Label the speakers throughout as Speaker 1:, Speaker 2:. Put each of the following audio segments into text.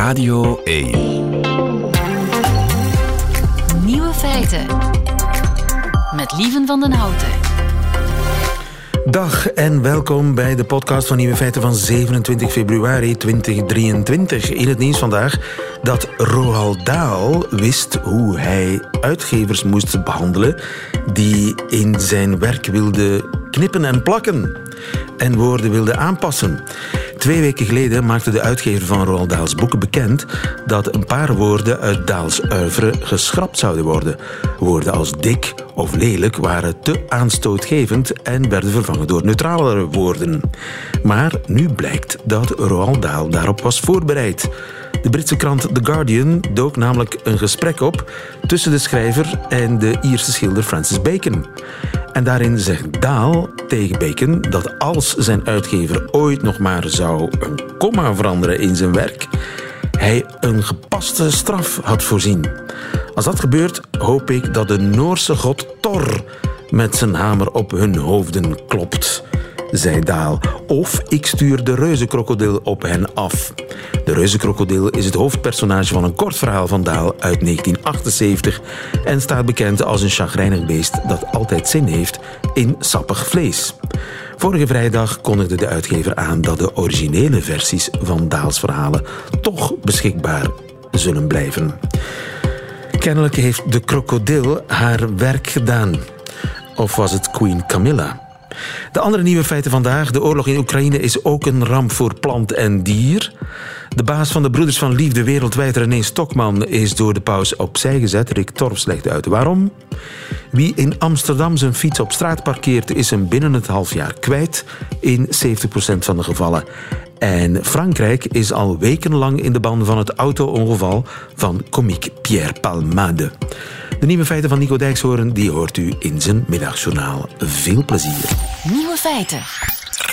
Speaker 1: Radio 1.
Speaker 2: Nieuwe feiten. Met Lieven van den Houten.
Speaker 3: Dag en welkom bij de podcast van Nieuwe Feiten van 27 februari 2023. In het nieuws vandaag dat Roald Dahl wist hoe hij uitgevers moest behandelen die in zijn werk wilden knippen en plakken en woorden wilden aanpassen. Twee weken geleden maakte de uitgever van Roald Dahls boeken bekend dat een paar woorden uit Dahls oeuvre geschrapt zouden worden. Woorden als dik of lelijk waren te aanstootgevend en werden vervangen door neutralere woorden. Maar nu blijkt dat Roald Dahl daarop was voorbereid. De Britse krant The Guardian dook namelijk een gesprek op tussen de schrijver en de Ierse schilder Francis Bacon. En daarin zegt Dahl tegen Bacon dat als zijn uitgever ooit nog maar zou een komma veranderen in zijn werk, hij een gepaste straf had voorzien. Als dat gebeurt, hoop ik dat de Noorse god Thor met zijn hamer op hun hoofden klopt zei Daal. Of ik stuur de reuzenkrokodil op hen af. De reuzenkrokodil is het hoofdpersonage van een kort verhaal van Daal uit 1978 en staat bekend als een chagrijnig beest dat altijd zin heeft in sappig vlees. Vorige vrijdag kondigde de uitgever aan dat de originele versies van Daals verhalen toch beschikbaar zullen blijven. Kennelijk heeft de krokodil haar werk gedaan. Of was het Queen Camilla? De andere nieuwe feiten vandaag. De oorlog in Oekraïne is ook een ramp voor plant en dier. De baas van de Broeders van Liefde wereldwijd, René Stokman, is door de paus opzij gezet. Rick Torfs legt uit waarom. Wie in Amsterdam zijn fiets op straat parkeert, is hem binnen het half jaar kwijt. In 70% van de gevallen. En Frankrijk is al wekenlang in de ban van het auto-ongeval van komiek Pierre Palmade. De nieuwe feiten van Nico Dijkshoorn die hoort u in zijn middagjournaal. Veel plezier.
Speaker 2: Nieuwe feiten.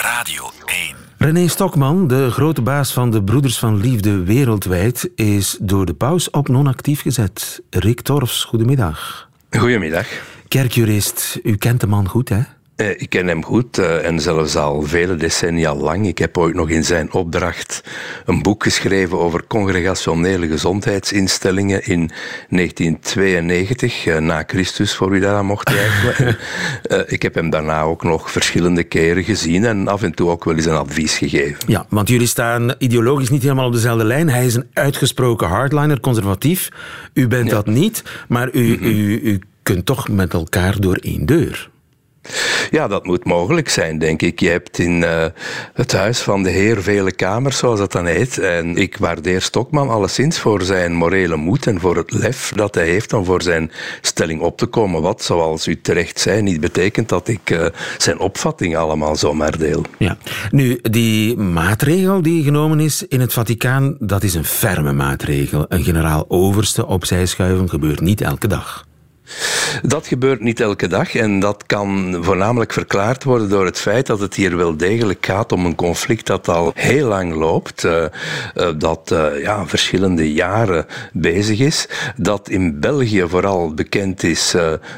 Speaker 1: Radio 1.
Speaker 3: René Stokman, de grote baas van de Broeders van Liefde wereldwijd, is door de paus op non-actief gezet. Rick Torfs, goedemiddag.
Speaker 4: Goedemiddag.
Speaker 3: Kerkjurist, u kent de man goed, hè?
Speaker 4: Eh, ik ken hem goed uh, en zelfs al vele decennia lang. Ik heb ooit nog in zijn opdracht een boek geschreven over congregationele gezondheidsinstellingen in 1992, uh, eh, na Christus, voor wie dat aan mocht twijfelen. ik heb hem daarna ook nog verschillende keren gezien en af en toe ook wel eens een advies gegeven.
Speaker 3: Ja, want jullie staan ideologisch niet helemaal op dezelfde lijn. Hij is een uitgesproken hardliner, conservatief. U bent dat niet, maar u, u, u kunt toch met elkaar door één deur.
Speaker 4: Ja, dat moet mogelijk zijn, denk ik. Je hebt in uh, het huis van de Heer vele kamers, zoals dat dan heet. En ik waardeer Stokman alleszins voor zijn morele moed en voor het lef dat hij heeft om voor zijn stelling op te komen. Wat, zoals u terecht zei, niet betekent dat ik uh, zijn opvatting allemaal zomaar deel.
Speaker 3: Ja, nu, die maatregel die genomen is in het Vaticaan, dat is een ferme maatregel. Een generaal-overste opzij schuiven gebeurt niet elke dag.
Speaker 4: Dat gebeurt niet elke dag en dat kan voornamelijk verklaard worden door het feit dat het hier wel degelijk gaat om een conflict dat al heel lang loopt, uh, uh, dat uh, ja, verschillende jaren bezig is, dat in België vooral bekend is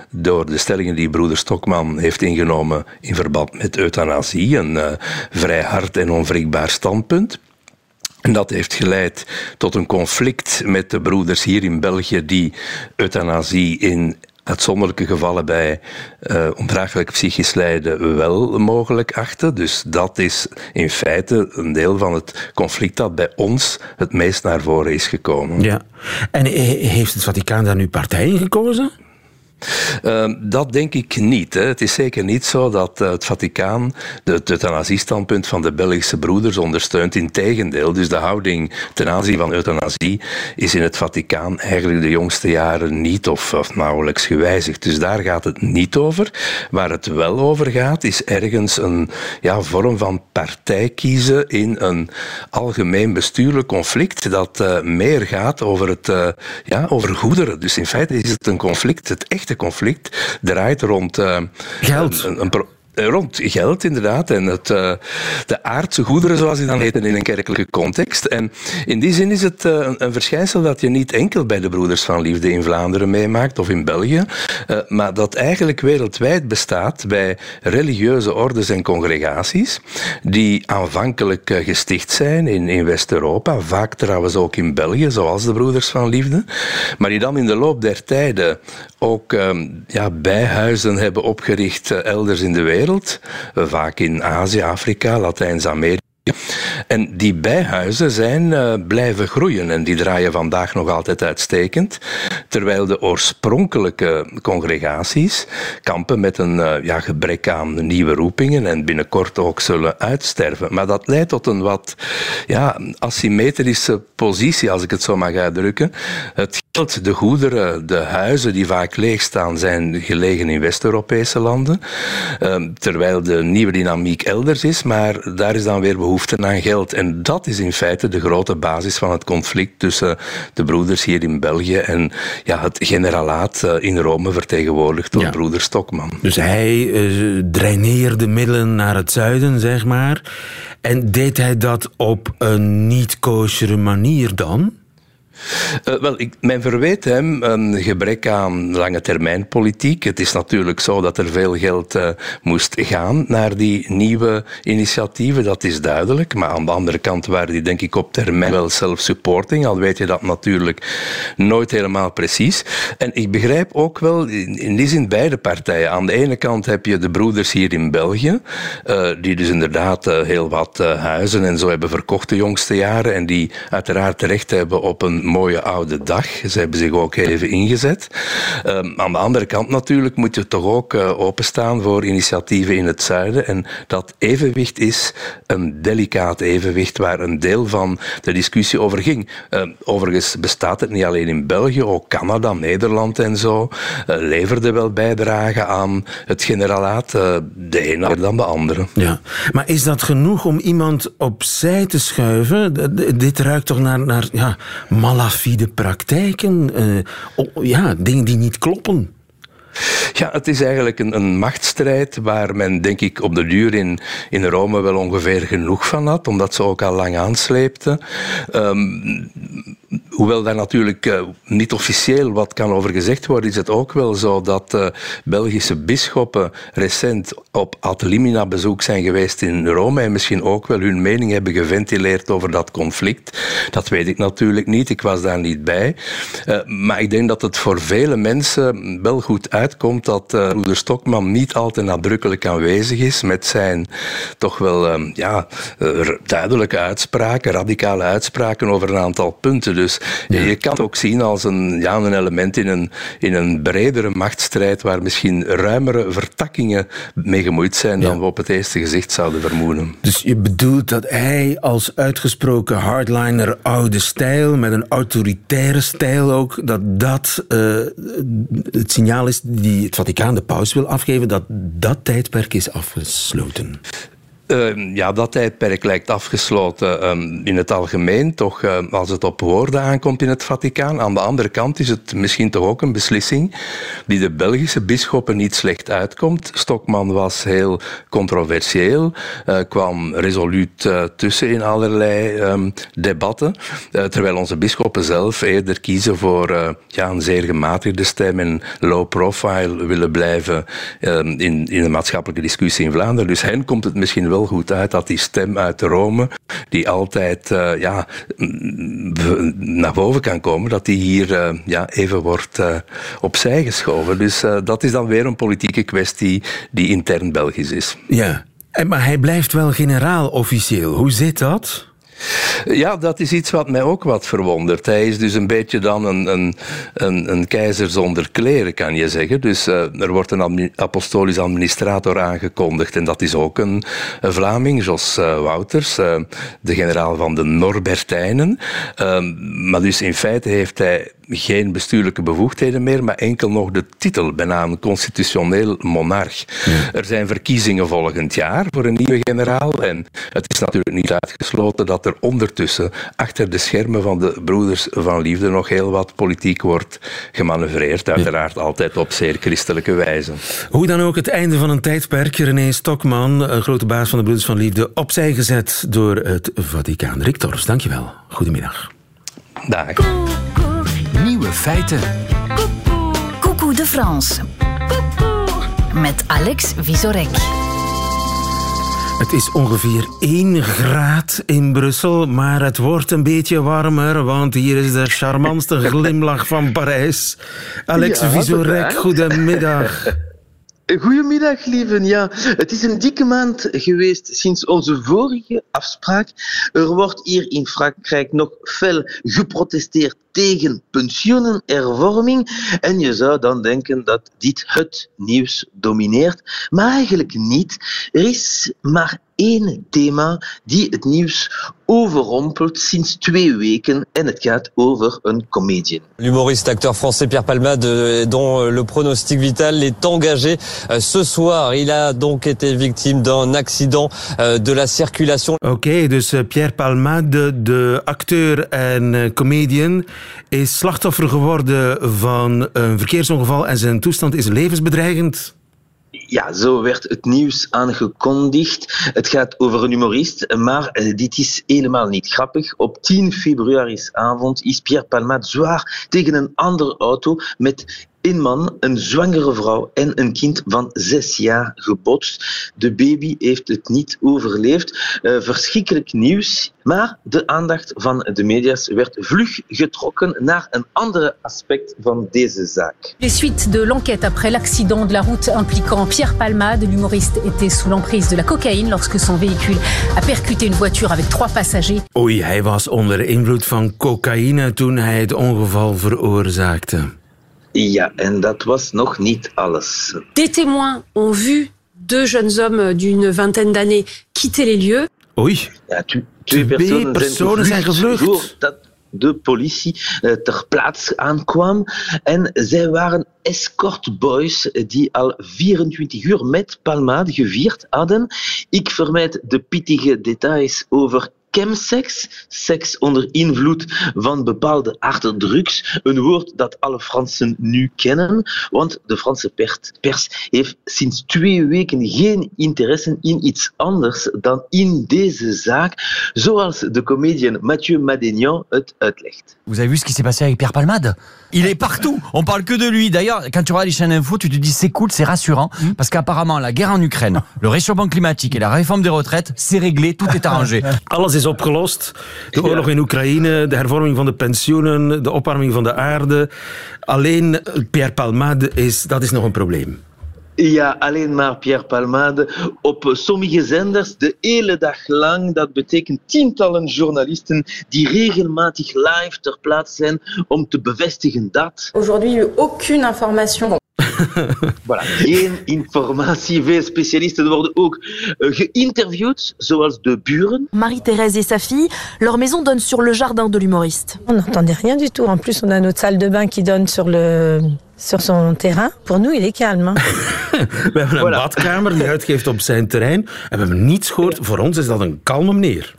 Speaker 4: door de stellingen die broeder Stokman heeft ingenomen in verband met euthanasie, een vrij hard en onwrikbaar standpunt. En dat heeft geleid tot een conflict met de broeders hier in België die euthanasie in uitzonderlijke gevallen bij uh, ondraaglijk psychisch lijden wel mogelijk achten. Dus dat is in feite een deel van het conflict dat bij ons het meest naar voren is gekomen.
Speaker 3: Ja. En heeft het Vaticaan daar nu partij in gekozen?
Speaker 4: Uh, dat denk ik niet. Hè. Het is zeker niet zo dat uh, het Vaticaan het euthanasiestandpunt van de Belgische broeders ondersteunt. Integendeel, dus de houding ten aanzien van euthanasie is in het Vaticaan eigenlijk de jongste jaren niet of, nauwelijks gewijzigd. Dus daar gaat het niet over. Waar het wel over gaat, is ergens een ja, vorm van partij kiezen in een algemeen bestuurlijk conflict dat uh, meer gaat over, het, uh, ja, over goederen. Dus in feite is het een conflict, het echte conflict draait rond
Speaker 3: uh, geld.
Speaker 4: Een, een, rond geld, inderdaad, en het, uh, de aardse goederen, zoals die dan heten in een kerkelijke context. En in die zin is het uh, een, verschijnsel dat je niet enkel bij de Broeders van Liefde in Vlaanderen meemaakt of in België, maar dat eigenlijk wereldwijd bestaat bij religieuze ordes en congregaties die aanvankelijk gesticht zijn in, in West-Europa, vaak trouwens ook in België, zoals de Broeders van Liefde, maar die dan in de loop der tijden ook um, ja, bijhuizen hebben opgericht elders in de wereld wereld, vaak in Azië, Afrika, Latijns-Amerika. En die bijhuizen zijn uh, blijven groeien en die draaien vandaag nog altijd uitstekend. Terwijl de oorspronkelijke congregaties kampen met een uh, ja, gebrek aan nieuwe roepingen en binnenkort ook zullen uitsterven. Maar dat leidt tot een wat ja, asymmetrische positie, als ik het zo mag uitdrukken. Het geld, de goederen, de huizen die vaak leeg staan, zijn gelegen in West-Europese landen. Uh, terwijl de nieuwe dynamiek elders is, maar daar is dan weer behoefte aan geld. En dat is in feite de grote basis van het conflict tussen de broeders hier in België en ja, het generalaat eh, in Rome, vertegenwoordigd door ja. broeder Stokman.
Speaker 3: Dus hij uh, draineerde middelen naar het zuiden, zeg maar. En deed hij dat op een niet-koosere manier dan?
Speaker 4: Uh, wel, ik, men verweet hem een gebrek aan lange termijn politiek. Het is natuurlijk zo dat er veel geld uh, moest gaan naar die nieuwe initiatieven, dat is duidelijk. Maar aan de andere kant waren die denk ik op termijn wel self-supporting, al weet je dat natuurlijk nooit helemaal precies. En ik begrijp ook wel, in, in die zin beide partijen. Aan de ene kant heb je de broeders hier in België, uh, die dus inderdaad heel wat huizen en zo hebben verkocht de jongste jaren en die uiteraard terecht hebben op een mooie oude dag. Ze hebben zich ook even ingezet. Um, aan de andere kant natuurlijk moet je toch ook uh, openstaan voor initiatieven in het zuiden. En dat evenwicht is een delicaat evenwicht waar een deel van de discussie over ging. Uh, overigens bestaat het niet alleen in België, ook Canada, Nederland en zo uh, leverde wel bijdrage aan het generalaat, de ene dan de andere.
Speaker 3: Ja, maar is dat genoeg om iemand opzij te schuiven? Dit ruikt toch naar, naar ja, malafide praktijken, uh, oh, ja, dingen die niet kloppen.
Speaker 4: Ja, het is eigenlijk een, een machtsstrijd waar men, denk ik, op de duur in, in Rome wel ongeveer genoeg van had, omdat ze ook al lang aansleepten. Um, hoewel daar natuurlijk uh, niet officieel wat kan over gezegd worden, is het ook wel zo dat uh, Belgische bisschoppen recent op ad limina bezoek zijn geweest in Rome en misschien ook wel hun mening hebben geventileerd over dat conflict. Dat weet ik natuurlijk niet, ik was daar niet bij. Uh, maar ik denk dat het voor vele mensen wel goed uitkomt dat broeder Stokman niet altijd nadrukkelijk aanwezig is met zijn toch wel ja, duidelijke uitspraken, radicale uitspraken over een aantal punten. Dus ja. je kan het ook zien als een, ja, een element in een, in een bredere machtsstrijd waar misschien ruimere vertakkingen mee gemoeid zijn dan we op het eerste gezicht zouden vermoeden.
Speaker 3: Dus je bedoelt dat hij als uitgesproken hardliner oude stijl, met een autoritaire stijl ook, dat dat uh, het signaal is die het Vaticaan de paus wil afgeven, dat dat tijdperk is afgesloten?
Speaker 4: Uh, ja, dat tijdperk lijkt afgesloten um, in het algemeen, toch uh, als het op woorden aankomt in het Vaticaan. Aan de andere kant is het misschien toch ook een beslissing die de Belgische bisschoppen niet slecht uitkomt. Stokman was heel controversieel, uh, kwam resoluut tussen in allerlei debatten, terwijl onze bisschoppen zelf eerder kiezen voor ja, een zeer gematigde stem en low profile willen blijven ehm, in, in de maatschappelijke discussie in Vlaanderen. Dus hen komt het misschien wel goed uit dat die stem uit Rome, die altijd uh, ja, naar boven kan komen, dat die hier uh, ja, even wordt uh, opzij geschoven. Dus dat is dan weer een politieke kwestie die intern Belgisch is.
Speaker 3: Ja, maar hij blijft wel generaal officieel. Hoe zit dat?
Speaker 4: Ja, dat is iets wat mij ook wat verwondert. Hij is dus een beetje dan een, een, een, een keizer zonder kleren, kan je zeggen. Dus uh, er wordt een apostolisch administrator aangekondigd en dat is ook een, een Vlaming, Jos uh, Wouters, uh, de generaal van de Norbertijnen. Ehm, maar dus in feite heeft hij geen bestuurlijke bevoegdheden meer, maar enkel nog de titel, bijna een constitutioneel monarch. Er zijn verkiezingen volgend jaar voor een nieuwe generaal en het is natuurlijk niet uitgesloten dat er ondertussen achter de schermen van de broeders van liefde nog heel wat politiek wordt gemanoeuvreerd, uiteraard altijd op zeer christelijke wijze.
Speaker 3: Hoe dan ook, het einde van een tijdperk. René Stokman, een grote baas van de Broeders van Liefde, opzij gezet door het Vaticaan. Rick Torfs, dankjewel. Goedemiddag.
Speaker 4: Dag.
Speaker 1: Nieuwe feiten.
Speaker 2: Coucou de France. Met Alex Visorek.
Speaker 3: Het is ongeveer 1 graad in Brussel, maar het wordt een beetje warmer, want hier is de charmantste glimlach van Parijs. Alex
Speaker 5: Ja,
Speaker 3: Visorek, goedemiddag.
Speaker 5: Goedemiddag, lieven. Ja, het is een dikke maand geweest sinds onze vorige afspraak. Er wordt hier in Frankrijk nog fel geprotesteerd tegen pensioenhervorming. En je zou dan denken dat dit het nieuws domineert. Maar eigenlijk niet. Er is maar één thema die het nieuws overrompelt sinds twee weken. En het gaat over een comedian.
Speaker 6: L'humoriste acteur français Pierre Palmade, euh, dont euh, le pronostic vital est engagé euh, ce soir. Il a donc été victime d'un accident de la circulation.
Speaker 3: Oké, dus Pierre Palmade, de acteur en comedian, is slachtoffer geworden van een verkeersongeval en zijn toestand is levensbedreigend.
Speaker 5: Ja, zo werd het nieuws aangekondigd. Het gaat over een humorist, maar eh, dit is helemaal niet grappig. Op 10 februarisavond is Pierre Palmade zwaar tegen een andere auto met een man, een zwangere vrouw en een kind van zes jaar gebotst. De baby heeft het niet overleefd. Eh, verschrikkelijk nieuws. Maar de aandacht van de media's werd vlug getrokken naar een ander aspect van deze zaak.
Speaker 7: Les suites de l'enquête après l'accident de la route impliquant Pierre Palmade, l'humoriste était sous l'emprise de la cocaïne lorsque son véhicule a percuté une voiture avec trois passagers.
Speaker 3: Oei, hij was onder invloed van cocaïne toen hij het ongeval veroorzaakte.
Speaker 5: Ja, en dat was nog niet alles.
Speaker 8: Des témoins ont vu deux jeunes hommes d'une vingtaine d'années quitter les lieux.
Speaker 3: Oei,
Speaker 5: Ja, tu- twee
Speaker 3: Twee
Speaker 5: personen,
Speaker 3: personen zijn gevlucht.
Speaker 5: voordat de politie eh, ter plaatse aankwam. En zij waren escortboys die al 24 uur met Palmade gevierd hadden. Ik vermijd de pittige details over chemsex, seks onder invloed van bepaalde harde drugs. Een woord dat alle Fransen nu kennen, want de Franse pers, pers heeft sinds twee weken geen interesse in iets anders dan in deze zaak, zoals de comedian Mathieu Madénian het uitlegt.
Speaker 9: Vous avez vu ce qui s'est passé avec Pierre Palmade? Il est partout. On parle que de lui. D'ailleurs, quand tu regardes les chaînes info, tu te dis c'est cool, c'est rassurant, parce qu'apparemment la guerre en Ukraine, le réchauffement climatique et la réforme des retraites, c'est réglé, tout est arrangé.
Speaker 3: alles is opgelost. De oorlog in Oekraïne, de hervorming van de pensioenen, de opwarming van de aarde. Alleen Pierre Palmade, is, dat is nog een probleem.
Speaker 5: Ja, alleen maar Pierre Palmade op sommige zenders de hele dag lang. Dat betekent tientallen journalisten die regelmatig live ter plaatse zijn om te bevestigen dat.
Speaker 8: Aujourd'hui, aucune information.
Speaker 5: Voilà, geen informatie. Veel specialisten worden ook eh, geïnterviewd, zoals de buren.
Speaker 10: Marie-Thérèse et sa fille, leur maison donne sur le jardin de l'humoriste.
Speaker 11: On n'entendait rien du tout. En plus, on a notre salle de bain qui donne sur, le, sur son terrain. Pour nous, il est calme. hein.
Speaker 3: We hebben een
Speaker 5: Voilà.
Speaker 3: badkamer die uitgeeft op zijn terrein. En we hebben niets gehoord. Voor ons is dat een kalme meneer.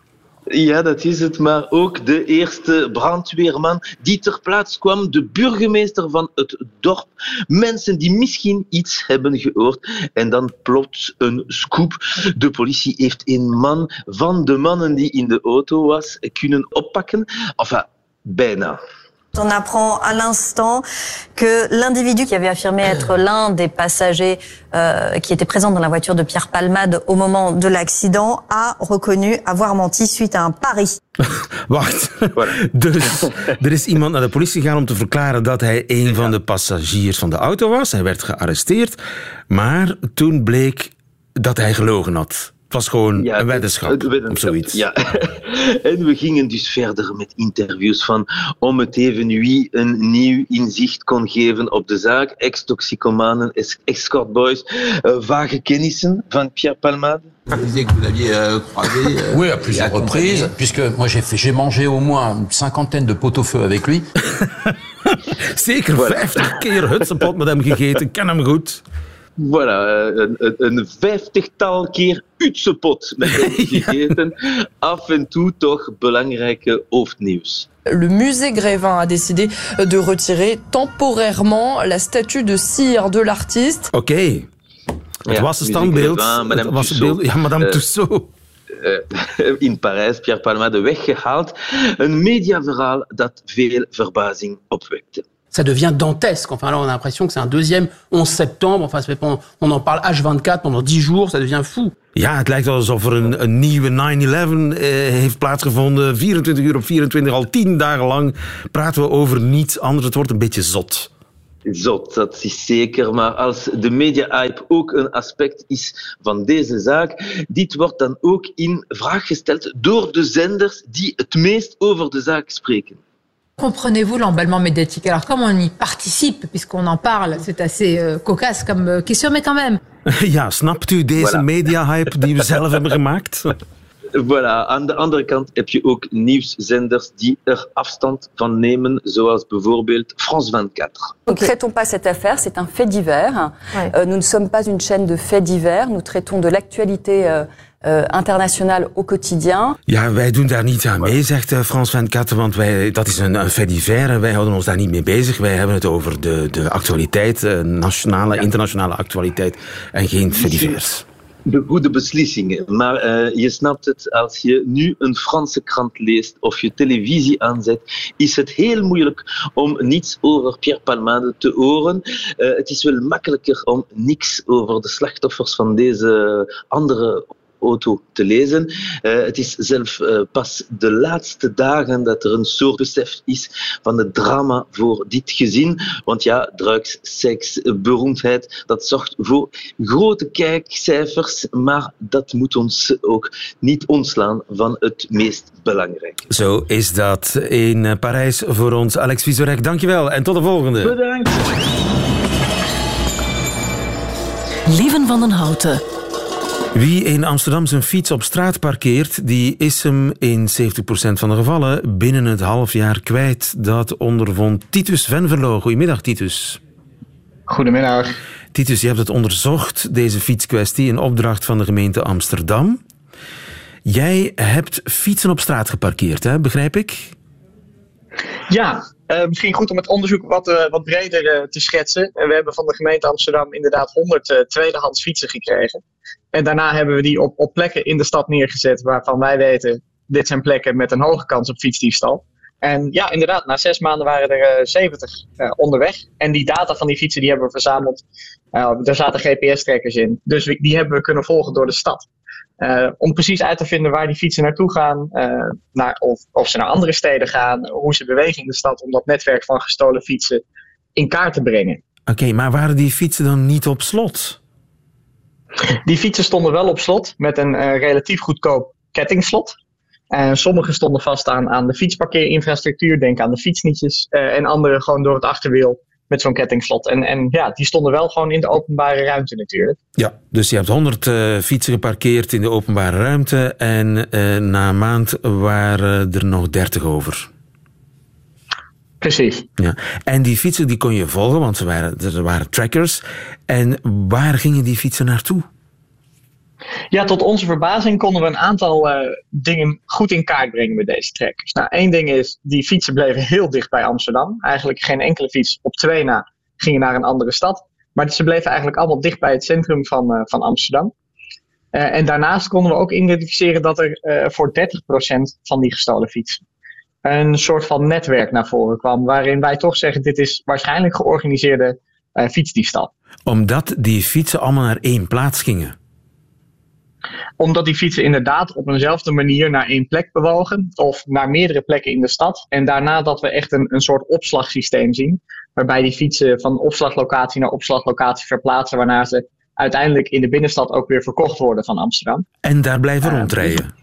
Speaker 5: Ja, dat is het. Maar ook de eerste brandweerman die ter plaatse kwam, de burgemeester van het dorp. Mensen die misschien iets hebben gehoord. En dan plots een scoop. De politie heeft een man van de mannen die in de auto was kunnen oppakken. Enfin, bijna.
Speaker 10: On apprend à l'instant que l'individu qui avait affirmé être l'un des passagers euh, qui était présent dans la voiture de Pierre Palmade au moment de l'accident a reconnu avoir menti suite à un pari.
Speaker 3: Wacht. Dus er is iemand naar de politie gegaan om te verklaren dat hij een van de passagiers van de auto was. Hij werd gearresteerd. Maar toen bleek dat hij gelogen had. Het was gewoon
Speaker 5: Ja,
Speaker 3: een weddenschap
Speaker 5: het weddenschap,
Speaker 3: of zoiets.
Speaker 5: Ja. en we gingen dus verder met interviews van om het even wie een nieuw inzicht kon geven op de zaak. Ex-toxicomanen, ex- escortboys, eh, vage kennissen van Pierre Palmade.
Speaker 12: L'aviez euh, euh,
Speaker 13: Oui, à plusieurs reprises, puisque moi j'ai fait, j'ai mangé au moins une cinquantaine de pot-au-feu avec lui.
Speaker 3: Zeker 50 keer hutsenpot met hem gegeten. Ken hem goed.
Speaker 5: Voilà, eh, een, een, een vijftigtal keer utsepot met hem gegeten. Af en toe toch belangrijke hoofdnieuws.
Speaker 13: Le musée Grévin a décidé de retirer temporairement la statue de cire de l'artiste.
Speaker 3: Oké. Het
Speaker 5: Ja,
Speaker 3: was een standbeeld.
Speaker 5: Grévin, Madame
Speaker 3: Het was
Speaker 5: Tussaud.
Speaker 3: beeld. Ja, Madame
Speaker 5: Eh,
Speaker 3: Tussaud.
Speaker 5: eh, in Parijs, Pierre Palmade weggehaald. Een mediaverhaal dat veel verbazing opwekte.
Speaker 14: Ça devient dantesque. Enfin, là, on a l'impression que c'est un deuxième 11 septembre. Enfin, ça fait pendant- on en parle H24 pendant 10 jours. Ça devient fou.
Speaker 3: Ja, het lijkt alsof er een, een nieuwe 9-11 eh, heeft plaatsgevonden. 24 uur op 24, al 10 dagen lang praten we over niets anders. Het wordt een beetje zot.
Speaker 5: Zot, dat is zeker. Maar als de media-hype ook een aspect is van deze zaak, dit wordt dan ook in vraag gesteld door de zenders die het meest over de zaak spreken.
Speaker 7: Comprenez-vous l'emballement médiatique? Alors comme on y participe, puisqu'on en parle, c'est assez euh, cocasse comme euh, question, mais quand même.
Speaker 3: Ja, snapt u deze
Speaker 5: Voilà.
Speaker 3: media-hype die we zelf hebben gemaakt?
Speaker 5: Voilà, aan de andere kant heb je ook nieuwszenders die er afstand van nemen, zoals bijvoorbeeld France 24.
Speaker 15: Nous ne traitons pas cette affaire, c'est un fait divers. Euh, nous ne sommes pas une chaîne de faits divers, nous traitons de l'actualité euh, euh, internationale au quotidien.
Speaker 3: Ja, wij doen daar niet aan mee, zegt eh, Frans van Katten, want wij, dat is een, een fait divers en wij houden ons daar niet mee bezig. Wij hebben het over de, de actualiteit, eh, nationale, internationale actualiteit en geen fait divers.
Speaker 5: De goede beslissingen. Maar eh, je snapt het, als je nu een Franse krant leest of je televisie aanzet, is het heel moeilijk om niets over Pierre Palmade te horen. Eh, het is wel makkelijker om niks over de slachtoffers van deze andere auto te lezen. Eh, het is zelf eh, pas de laatste dagen dat er een soort besef is van het drama voor dit gezin. Want ja, drugs, seks, beroemdheid, dat zorgt voor grote kijkcijfers, maar dat moet ons ook niet ontslaan van het meest belangrijke.
Speaker 3: Zo is dat in Parijs voor ons. Alex Vizorek, dankjewel en tot de volgende.
Speaker 5: Bedankt.
Speaker 2: Lieven van den Houten.
Speaker 3: Wie in Amsterdam zijn fiets op straat parkeert, die is hem in 70% van de gevallen binnen het half jaar kwijt. Dat ondervond Titus Venverlo. Goedemiddag, Titus.
Speaker 16: Goedemiddag.
Speaker 3: Titus, je hebt het onderzocht, deze fietskwestie, in opdracht van de gemeente Amsterdam. Jij hebt fietsen op straat geparkeerd, hè? begrijp ik?
Speaker 16: Ja, eh, misschien goed om het onderzoek wat, eh, wat breder eh, te schetsen. En we hebben van de gemeente Amsterdam inderdaad 100 eh, tweedehands fietsen gekregen. En daarna hebben we die op, op plekken in de stad neergezet waarvan wij weten, dit zijn plekken met een hoge kans op fietsdiefstal. En ja, inderdaad, na zes maanden waren er eh, 70 eh, onderweg. En die data van die fietsen die hebben we verzameld. Eh, er zaten GPS-trekkers in. Dus die hebben we kunnen volgen door de stad. Eh, om precies uit te vinden waar die fietsen naartoe gaan, eh, naar, of, of ze naar andere steden gaan, hoe ze bewegen in de stad, om dat netwerk van gestolen fietsen in kaart te brengen.
Speaker 3: Oké, maar waren die fietsen dan niet op slot?
Speaker 16: Die fietsen stonden wel op slot met een eh, relatief goedkoop kettingslot. En sommige stonden vast aan, aan de fietsparkeerinfrastructuur, denk aan de fietsnietjes. eh, en andere gewoon door het achterwiel met zo'n kettingslot. En, en ja, die stonden wel gewoon in de openbare ruimte natuurlijk.
Speaker 3: Ja, dus je hebt 100 eh, fietsen geparkeerd in de openbare ruimte en na een maand waren er nog 30 over.
Speaker 16: Precies.
Speaker 3: Ja. En die fietsen die kon je volgen, want ze waren, er waren trackers. En waar gingen die fietsen naartoe?
Speaker 16: Ja, tot onze verbazing konden we een aantal eh, dingen goed in kaart brengen met deze trackers. Nou, één ding is, die fietsen bleven heel dicht bij Amsterdam. Eigenlijk geen enkele fiets op twee na gingen naar een andere stad. Maar ze bleven eigenlijk allemaal dicht bij het centrum van, eh, van Amsterdam. Eh, en daarnaast konden we ook identificeren dat er voor 30% van die gestolen fietsen een soort van netwerk naar voren kwam. Waarin wij toch zeggen, dit is waarschijnlijk georganiseerde eh, fietsdiefstal.
Speaker 3: Omdat die fietsen allemaal naar één plaats gingen.
Speaker 16: Omdat die fietsen inderdaad op eenzelfde manier naar één plek bewogen. Of naar meerdere plekken in de stad. En daarna dat we echt een, een soort opslagsysteem zien. Waarbij die fietsen van opslaglocatie naar opslaglocatie verplaatsen. Waarna ze uiteindelijk in de binnenstad ook weer verkocht worden van Amsterdam.
Speaker 3: En daar blijven rondrijden.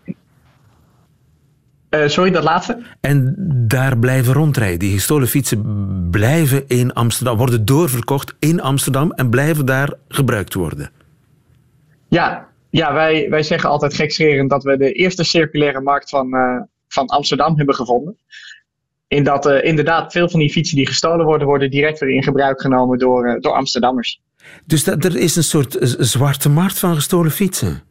Speaker 16: Eh, sorry, dat laatste?
Speaker 3: En daar blijven rondrijden. Die gestolen fietsen blijven in Amsterdam, worden doorverkocht in Amsterdam en blijven daar gebruikt worden.
Speaker 16: Ja, ja wij, wij zeggen altijd gekscherend dat we de eerste circulaire markt van, eh, van Amsterdam hebben gevonden. In dat uh, inderdaad veel van die fietsen die gestolen worden, worden direct weer in gebruik genomen door, door Amsterdammers.
Speaker 3: Dus dat, er is een soort zwarte markt van gestolen fietsen?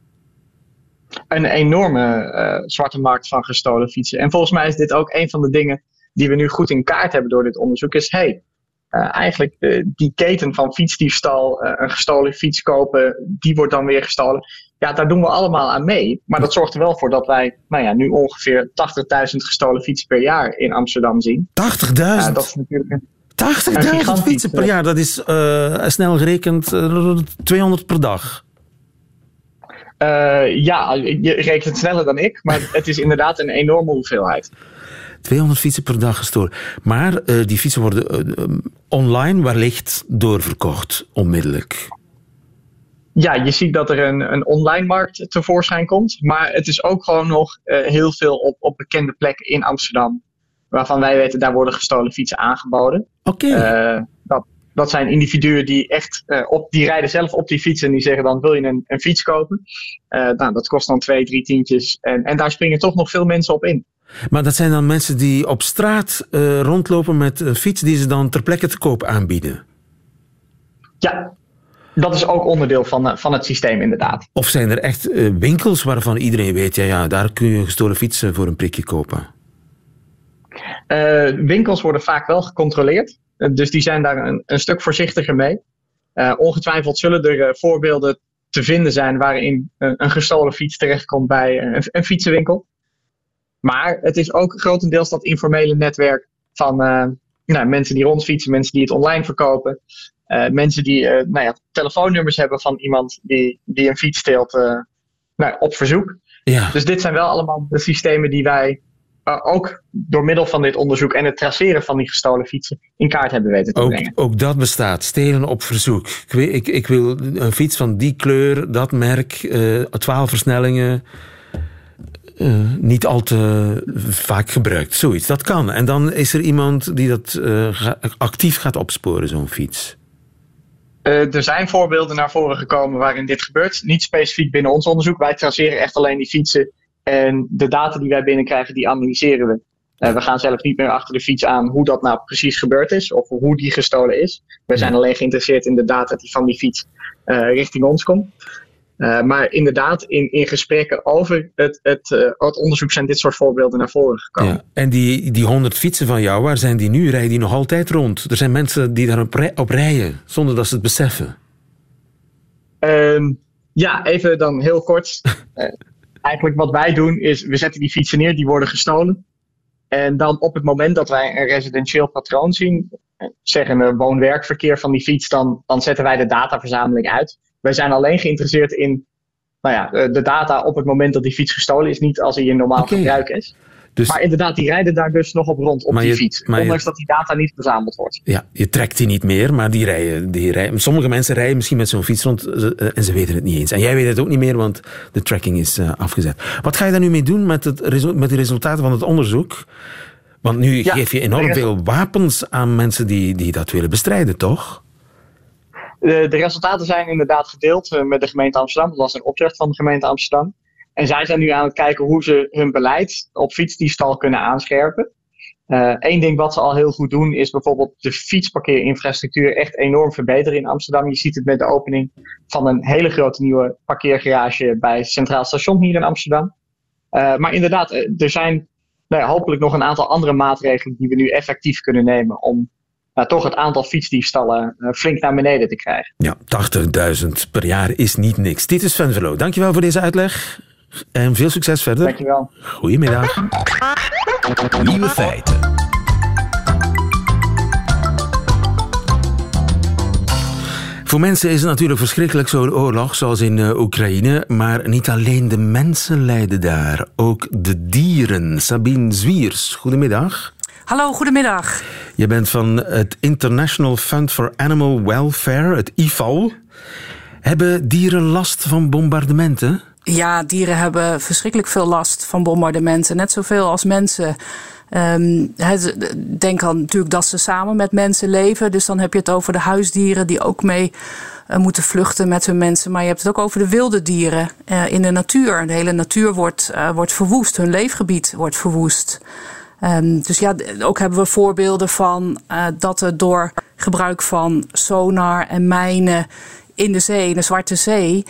Speaker 16: Een enorme uh, zwarte markt van gestolen fietsen. En volgens mij is dit ook een van de dingen die we nu goed in kaart hebben door dit onderzoek. Is hey, eigenlijk die keten van fietsdiefstal, een gestolen fiets kopen, die wordt dan weer gestolen. Ja, daar doen we allemaal aan mee. Maar dat zorgt er wel voor dat wij nou ja, nu ongeveer 80.000 gestolen fietsen per jaar in Amsterdam zien.
Speaker 3: 80.000? Ja, dat is natuurlijk een 80.000 fietsen per jaar, dat is uh, snel gerekend uh, 200 per dag.
Speaker 16: Uh, ja, je rekent het sneller dan ik, maar het is inderdaad een enorme hoeveelheid.
Speaker 3: 200 fietsen per dag gestolen. Maar uh, die fietsen worden uh, online wellicht doorverkocht, onmiddellijk.
Speaker 16: Ja, je ziet dat er een, een online markt tevoorschijn komt. Maar het is ook gewoon nog heel veel op, op bekende plekken in Amsterdam waarvan wij weten, daar worden gestolen fietsen aangeboden.
Speaker 3: Oké.
Speaker 16: Okay. Dat, dat zijn individuen die echt, uh, op, die rijden zelf op die fiets en die zeggen dan wil je een, een fiets kopen. Uh, nou, dat kost dan twee, drie tientjes en, en daar springen toch nog veel mensen op in.
Speaker 3: Maar dat zijn dan mensen die op straat rondlopen met een fiets die ze dan ter plekke te koop aanbieden?
Speaker 16: Ja, dat is ook onderdeel van, van het systeem, inderdaad.
Speaker 3: Of zijn er echt winkels waarvan iedereen weet, ja, ja, daar kun je gestolen fietsen voor een prikje kopen?
Speaker 16: Uh, winkels worden vaak wel gecontroleerd, dus die zijn daar een, een stuk voorzichtiger mee. Uh, ongetwijfeld zullen er voorbeelden te vinden zijn waarin een, een gestolen fiets terechtkomt bij een, een, fietsenwinkel. Maar het is ook grotendeels dat informele netwerk van nou, mensen die rondfietsen, mensen die het online verkopen, mensen die nou ja, telefoonnummers hebben van iemand die, die een fiets steelt nou, op verzoek.
Speaker 3: Ja.
Speaker 16: Dus dit zijn wel allemaal de systemen die wij uh, ook door middel van dit onderzoek en het traceren van die gestolen fietsen in kaart hebben weten te
Speaker 3: ook,
Speaker 16: brengen.
Speaker 3: Ook dat bestaat, stelen op verzoek. Ik, weet, ik, ik wil een fiets van die kleur, dat merk, uh, 12 versnellingen. Uh, niet al te vaak gebruikt. Zoiets, dat kan. En dan is er iemand die dat actief gaat opsporen, zo'n fiets.
Speaker 16: Uh, er zijn voorbeelden naar voren gekomen waarin dit gebeurt. Niet specifiek binnen ons onderzoek. Wij traceren echt alleen die fietsen en de data die wij binnenkrijgen, die analyseren we. Uh, we gaan zelf niet meer achter de fiets aan hoe dat nou precies gebeurd is of hoe die gestolen is. We zijn alleen geïnteresseerd in de data die van die fiets uh, richting ons komt. Uh, maar inderdaad, in, in gesprekken over het, het, het onderzoek zijn dit soort voorbeelden naar voren gekomen. Ja.
Speaker 3: En die, die 100 fietsen van jou, waar zijn die nu? Rijden die nog altijd rond? Er zijn mensen die daarop op rijden, zonder dat ze het beseffen.
Speaker 16: Ehm, ja, even dan heel kort. eigenlijk wat wij doen is, we zetten die fietsen neer, die worden gestolen. En dan op het moment dat wij een residentieel patroon zien, zeggen we woon-werkverkeer van die fiets, dan, dan zetten wij de dataverzameling uit. Wij zijn alleen geïnteresseerd in nou ja, de data op het moment dat die fiets gestolen is, niet als hij in normaal okay. gebruik is. Dus, maar inderdaad, die rijden daar dus nog op rond op die je, fiets. Ondanks je, dat die data niet verzameld wordt.
Speaker 3: Ja, je trekt die niet meer, maar die rijden. Die rijden. Sommige mensen rijden misschien met zo'n fiets rond en ze weten het niet eens. En jij weet het ook niet meer, want de tracking is uh, afgezet. Wat ga je daar nu mee doen met, het, met de resultaten van het onderzoek? Want nu ja, geef je enorm veel wapens aan mensen die, die dat willen bestrijden, toch?
Speaker 16: De, de resultaten zijn inderdaad gedeeld met de gemeente Amsterdam. Dat was een opdracht van de gemeente Amsterdam. En zij zijn nu aan het kijken hoe ze hun beleid op fietsdiefstal kunnen aanscherpen. Eén uh, ding wat ze al heel goed doen is bijvoorbeeld de fietsparkeerinfrastructuur echt enorm verbeteren in Amsterdam. Je ziet het met de opening van een hele grote nieuwe parkeergarage bij Centraal Station hier in Amsterdam. Uh, maar inderdaad, er zijn nou ja, hopelijk nog een aantal andere maatregelen die we nu effectief kunnen nemen om nou, toch het aantal fietsdiefstallen flink naar beneden te krijgen.
Speaker 3: Ja, 80.000 per jaar is niet niks. Dit is Sven Verloo. Dankjewel voor deze uitleg. En veel succes verder.
Speaker 16: Dankjewel.
Speaker 3: Goedemiddag.
Speaker 1: Nieuwe feiten.
Speaker 3: Voor mensen is het natuurlijk verschrikkelijk zo'n oorlog zoals in uh, Oekraïne. Maar niet alleen de mensen lijden daar, ook de dieren. Sabine Zwiers, goedemiddag.
Speaker 17: Hallo, goedemiddag.
Speaker 3: Je bent van het International Fund for Animal Welfare, het IFAL. Hebben dieren last van bombardementen?
Speaker 17: Ja, dieren hebben verschrikkelijk veel last van bombardementen. Net zoveel als mensen. Um, denk aan natuurlijk dat ze samen met mensen leven. Dus dan heb je het over de huisdieren die ook mee uh, moeten vluchten met hun mensen. Maar je hebt het ook over de wilde dieren uh, in de natuur. De hele natuur wordt, uh, wordt verwoest. Hun leefgebied wordt verwoest. Ehm, dus ja, ook hebben we voorbeelden van dat er door gebruik van sonar en mijnen in de zee, in de Zwarte Zee,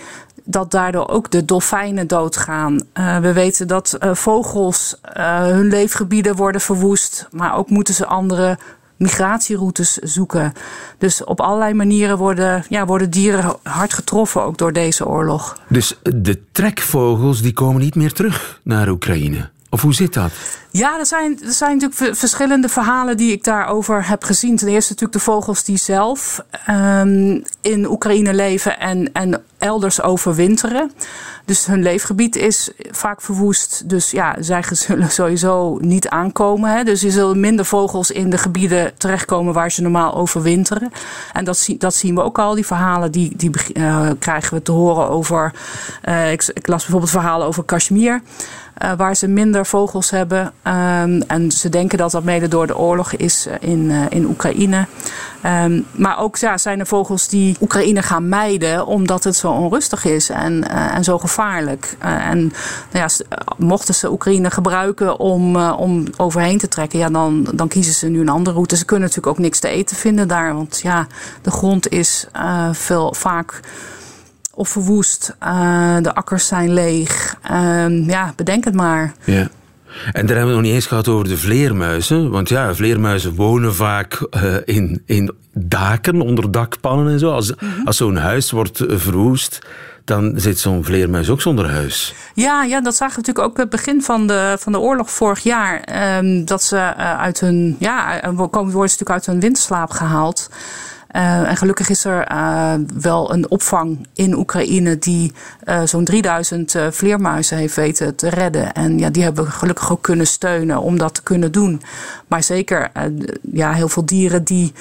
Speaker 17: dat daardoor ook de dolfijnen doodgaan. Uh, we weten dat uh, vogels hun leefgebieden worden verwoest, maar ook moeten ze andere migratieroutes zoeken. Dus op allerlei manieren worden, ja, worden dieren hard getroffen ook door deze oorlog.
Speaker 3: Dus de trekvogels die komen niet meer terug naar Oekraïne? Of hoe zit dat?
Speaker 17: Ja, er zijn, er zijn natuurlijk verschillende verhalen die ik daarover heb gezien. Ten eerste natuurlijk de vogels die zelf um, in Oekraïne leven en, en elders overwinteren. Dus hun leefgebied is vaak verwoest. Dus ja, zij zullen sowieso niet aankomen. Hè. Dus er zullen minder vogels in de gebieden terechtkomen waar ze normaal overwinteren. En dat, dat zien we ook al. Die verhalen die, die uh, krijgen we te horen over. Ik, ik las bijvoorbeeld verhalen over Kashmir. Uh, waar ze minder vogels hebben. Um, en ze denken dat dat mede door de oorlog is in, uh, in Oekraïne. Um, maar ook ja, zijn er vogels die Oekraïne gaan mijden omdat het zo onrustig is en, en zo gevaarlijk. en nou ja, mochten ze Oekraïne gebruiken om, om overheen te trekken, ja, dan, dan kiezen ze nu een andere route. Ze kunnen natuurlijk ook niks te eten vinden daar, want ja, de grond is veel vaak of verwoest. Uh, de akkers zijn leeg. Uh, ja, bedenk het maar.
Speaker 3: Ja. En daar hebben we het nog niet eens gehad over de vleermuizen. Want ja, vleermuizen wonen vaak uh, in, in daken, onder dakpannen en zo. Als, mm -hmm. als zo'n huis wordt verwoest, dan zit zo'n vleermuis ook zonder huis.
Speaker 17: Ja, ja, dat zagen we natuurlijk ook het begin van de, van de oorlog vorig jaar. Um, dat ze uit hun, ja, komen worden ze natuurlijk uit hun winterslaap gehaald. Uh, en gelukkig is er uh, wel een opvang in Oekraïne die uh, zo'n 3000 vleermuizen heeft weten te redden. En ja, die hebben we gelukkig ook kunnen steunen om dat te kunnen doen. Maar zeker ja, heel veel dieren die,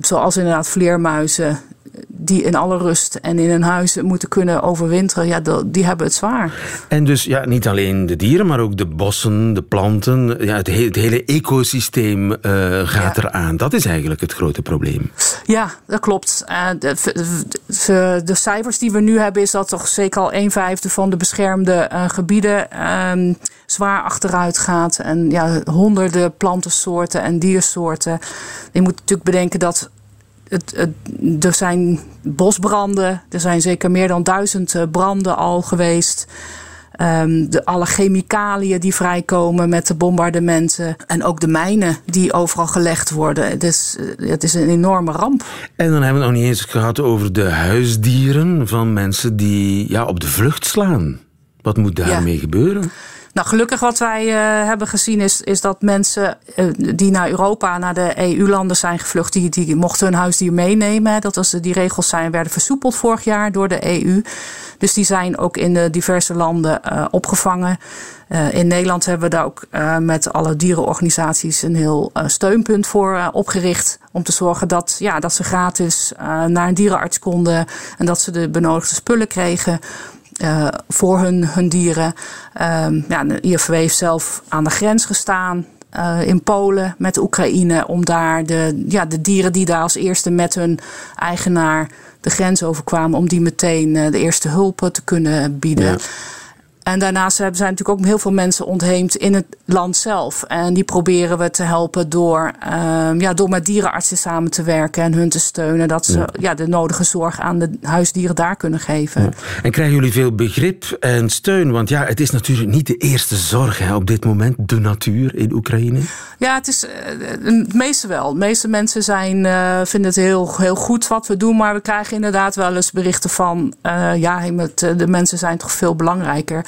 Speaker 17: zoals inderdaad vleermuizen, die in alle rust en in een huis moeten kunnen overwinteren, ja, die hebben het zwaar.
Speaker 3: En dus ja, niet alleen de dieren, maar ook de bossen, de planten, ja, het, hele, het hele ecosysteem uh, gaat ja. eraan. Dat is eigenlijk het grote probleem.
Speaker 17: Ja, dat klopt. Uh, de, de, de, cijfers die we nu hebben, is dat toch zeker al een vijfde van de beschermde uh, gebieden um, zwaar achteruit gaat. En ja, honderden plantensoorten en diersoorten. Je moet natuurlijk bedenken dat het, het, er zijn bosbranden. Er zijn zeker meer dan duizend branden al geweest. Um, de, alle chemicaliën die vrijkomen met de bombardementen. En ook de mijnen die overal gelegd worden. Het is, het is een enorme ramp.
Speaker 3: En dan hebben we het nog niet eens gehad over de huisdieren van mensen die ja, op de vlucht slaan. Wat moet daarmee ja. gebeuren?
Speaker 17: Nou, gelukkig wat wij uh, hebben gezien is, is dat mensen uh, die naar Europa, naar de EU-landen zijn gevlucht, die, die mochten hun huisdier meenemen. Dat was, die regels zijn, werden versoepeld vorig jaar door de EU. Dus die zijn ook in de diverse landen uh, opgevangen. in Nederland hebben we daar ook met alle dierenorganisaties een heel steunpunt voor opgericht. Om te zorgen dat, ja, dat ze gratis naar een dierenarts konden en dat ze de benodigde spullen kregen. Uh, voor hun, hun dieren. Um, ja, de IFW heeft zelf aan de grens gestaan. Uh, in Polen met Oekraïne. Om daar de, ja, de dieren die daar als eerste met hun eigenaar de grens overkwamen. Om die meteen uh, de eerste hulp te kunnen bieden. En daarnaast zijn natuurlijk ook heel veel mensen ontheemd in het land zelf. En die proberen we te helpen door, um, ja, door met dierenartsen samen te werken en hun te steunen. Dat ze ja. ja de nodige zorg aan de huisdieren daar kunnen geven. Ja.
Speaker 3: En krijgen jullie veel begrip en steun? Want ja, het is natuurlijk niet de eerste zorg hè, op dit moment, de natuur in Oekraïne.
Speaker 17: Ja, het is het meeste wel. De meeste mensen zijn, uh, vinden het heel, heel goed wat we doen. Maar we krijgen inderdaad wel eens berichten van, uh, ja, met, de mensen zijn toch veel belangrijker.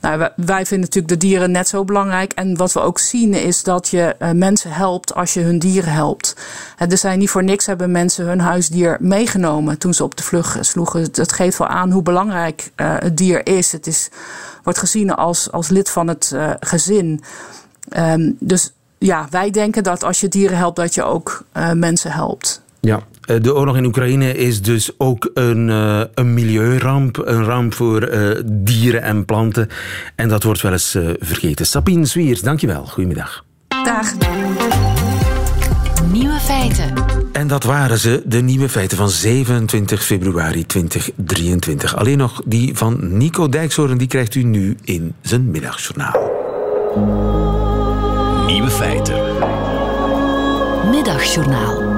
Speaker 17: Nou, wij vinden natuurlijk de dieren net zo belangrijk. En wat we ook zien is dat je uh, mensen helpt als je hun dieren helpt. Er zijn niet voor niks hebben mensen hun huisdier meegenomen toen ze op de vlucht sloegen. Dat geeft wel aan hoe belangrijk uh, het dier is. Het is, wordt gezien als, als lid van het gezin. Um, dus ja, wij denken dat als je dieren helpt, dat je ook mensen helpt.
Speaker 3: Ja, de oorlog in Oekraïne is dus ook een, uh, een milieuramp. Een ramp voor uh, dieren en planten. En dat wordt wel eens uh, vergeten. Sabine Zwiers, dankjewel. Goedemiddag.
Speaker 17: Dag.
Speaker 2: Nieuwe feiten.
Speaker 3: En dat waren ze, de nieuwe feiten van 27 februari 2023. Alleen nog die van Nico Dijkshoorn, die krijgt u nu in zijn middagjournaal.
Speaker 1: Nieuwe feiten.
Speaker 2: Middagjournaal.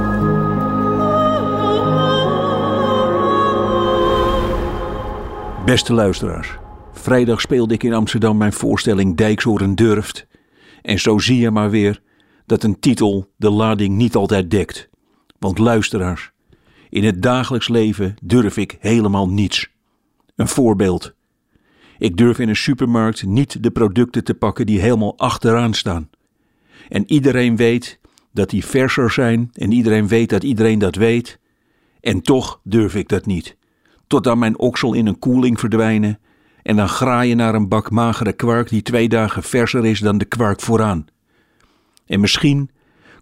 Speaker 18: Beste luisteraars, vrijdag speelde ik in Amsterdam mijn voorstelling Dijksoren durft. En zo zie je maar weer dat een titel de lading niet altijd dekt. Want luisteraars, in het dagelijks leven durf ik helemaal niets. Een voorbeeld. Ik durf in een supermarkt niet de producten te pakken die helemaal achteraan staan. En iedereen weet dat die verser zijn en iedereen weet dat iedereen dat weet. En toch durf ik dat niet. Tot dan mijn oksel in een koeling verdwijnen en dan graaien naar een bak magere kwark die twee dagen verser is dan de kwark vooraan. En misschien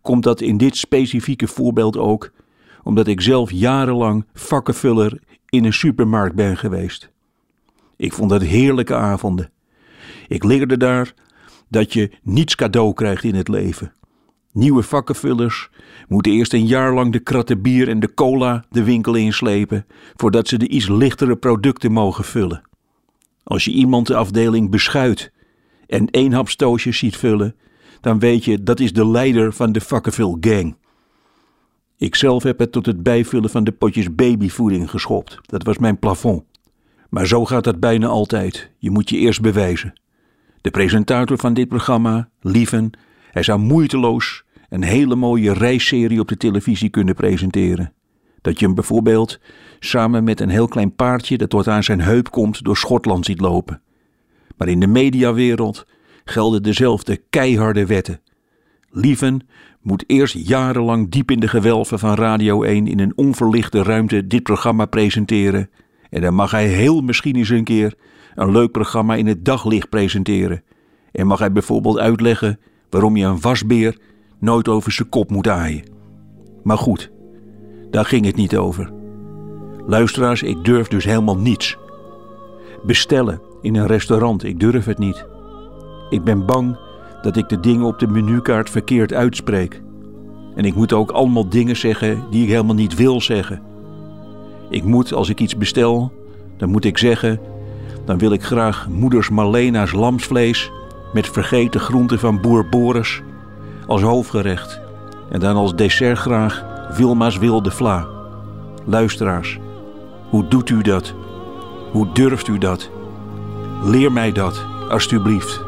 Speaker 18: komt dat in dit specifieke voorbeeld ook omdat ik zelf jarenlang vakkenvuller in een supermarkt ben geweest. Ik vond dat heerlijke avonden. Ik leerde daar dat je niets cadeau krijgt in het leven. Nieuwe vakkenvullers moeten eerst een jaar lang de kratten bier en de cola de winkel inslepen voordat ze de iets lichtere producten mogen vullen. Als je iemand de afdeling beschuit en eenhapstoosjes ziet vullen, dan weet je dat is de leider van de vakkenvul gang. Ik zelf heb het tot het bijvullen van de potjes babyvoeding geschopt. Dat was mijn plafond. Maar zo gaat dat bijna altijd. Je moet je eerst bewijzen. De presentator van dit programma, Lieven, hij zou moeiteloos een hele mooie reisserie op de televisie kunnen presenteren. Dat je hem bijvoorbeeld samen met een heel klein paardje dat tot aan zijn heup komt door Schotland ziet lopen. Maar in de mediawereld gelden dezelfde keiharde wetten. Lieven moet eerst jarenlang diep in de gewelven van Radio 1 in een onverlichte ruimte dit programma presenteren. En dan mag hij heel misschien eens een keer een leuk programma in het daglicht presenteren. En mag hij bijvoorbeeld uitleggen waarom je een wasbeer nooit over zijn kop moet aaien. Maar goed, daar ging het niet over. Luisteraars, ik durf dus helemaal niets. Bestellen in een restaurant, ik durf het niet. Ik ben bang dat ik de dingen op de menukaart verkeerd uitspreek. En ik moet ook allemaal dingen zeggen die ik helemaal niet wil zeggen. Ik moet, als ik iets bestel, dan moet ik zeggen: dan wil ik graag moeders Marlena's lamsvlees met vergeten groenten van boer Boris als hoofdgerecht. En dan als dessert graag Wilma's wilde vla. Luisteraars, hoe doet u dat? Hoe durft u dat? Leer mij dat, alstublieft.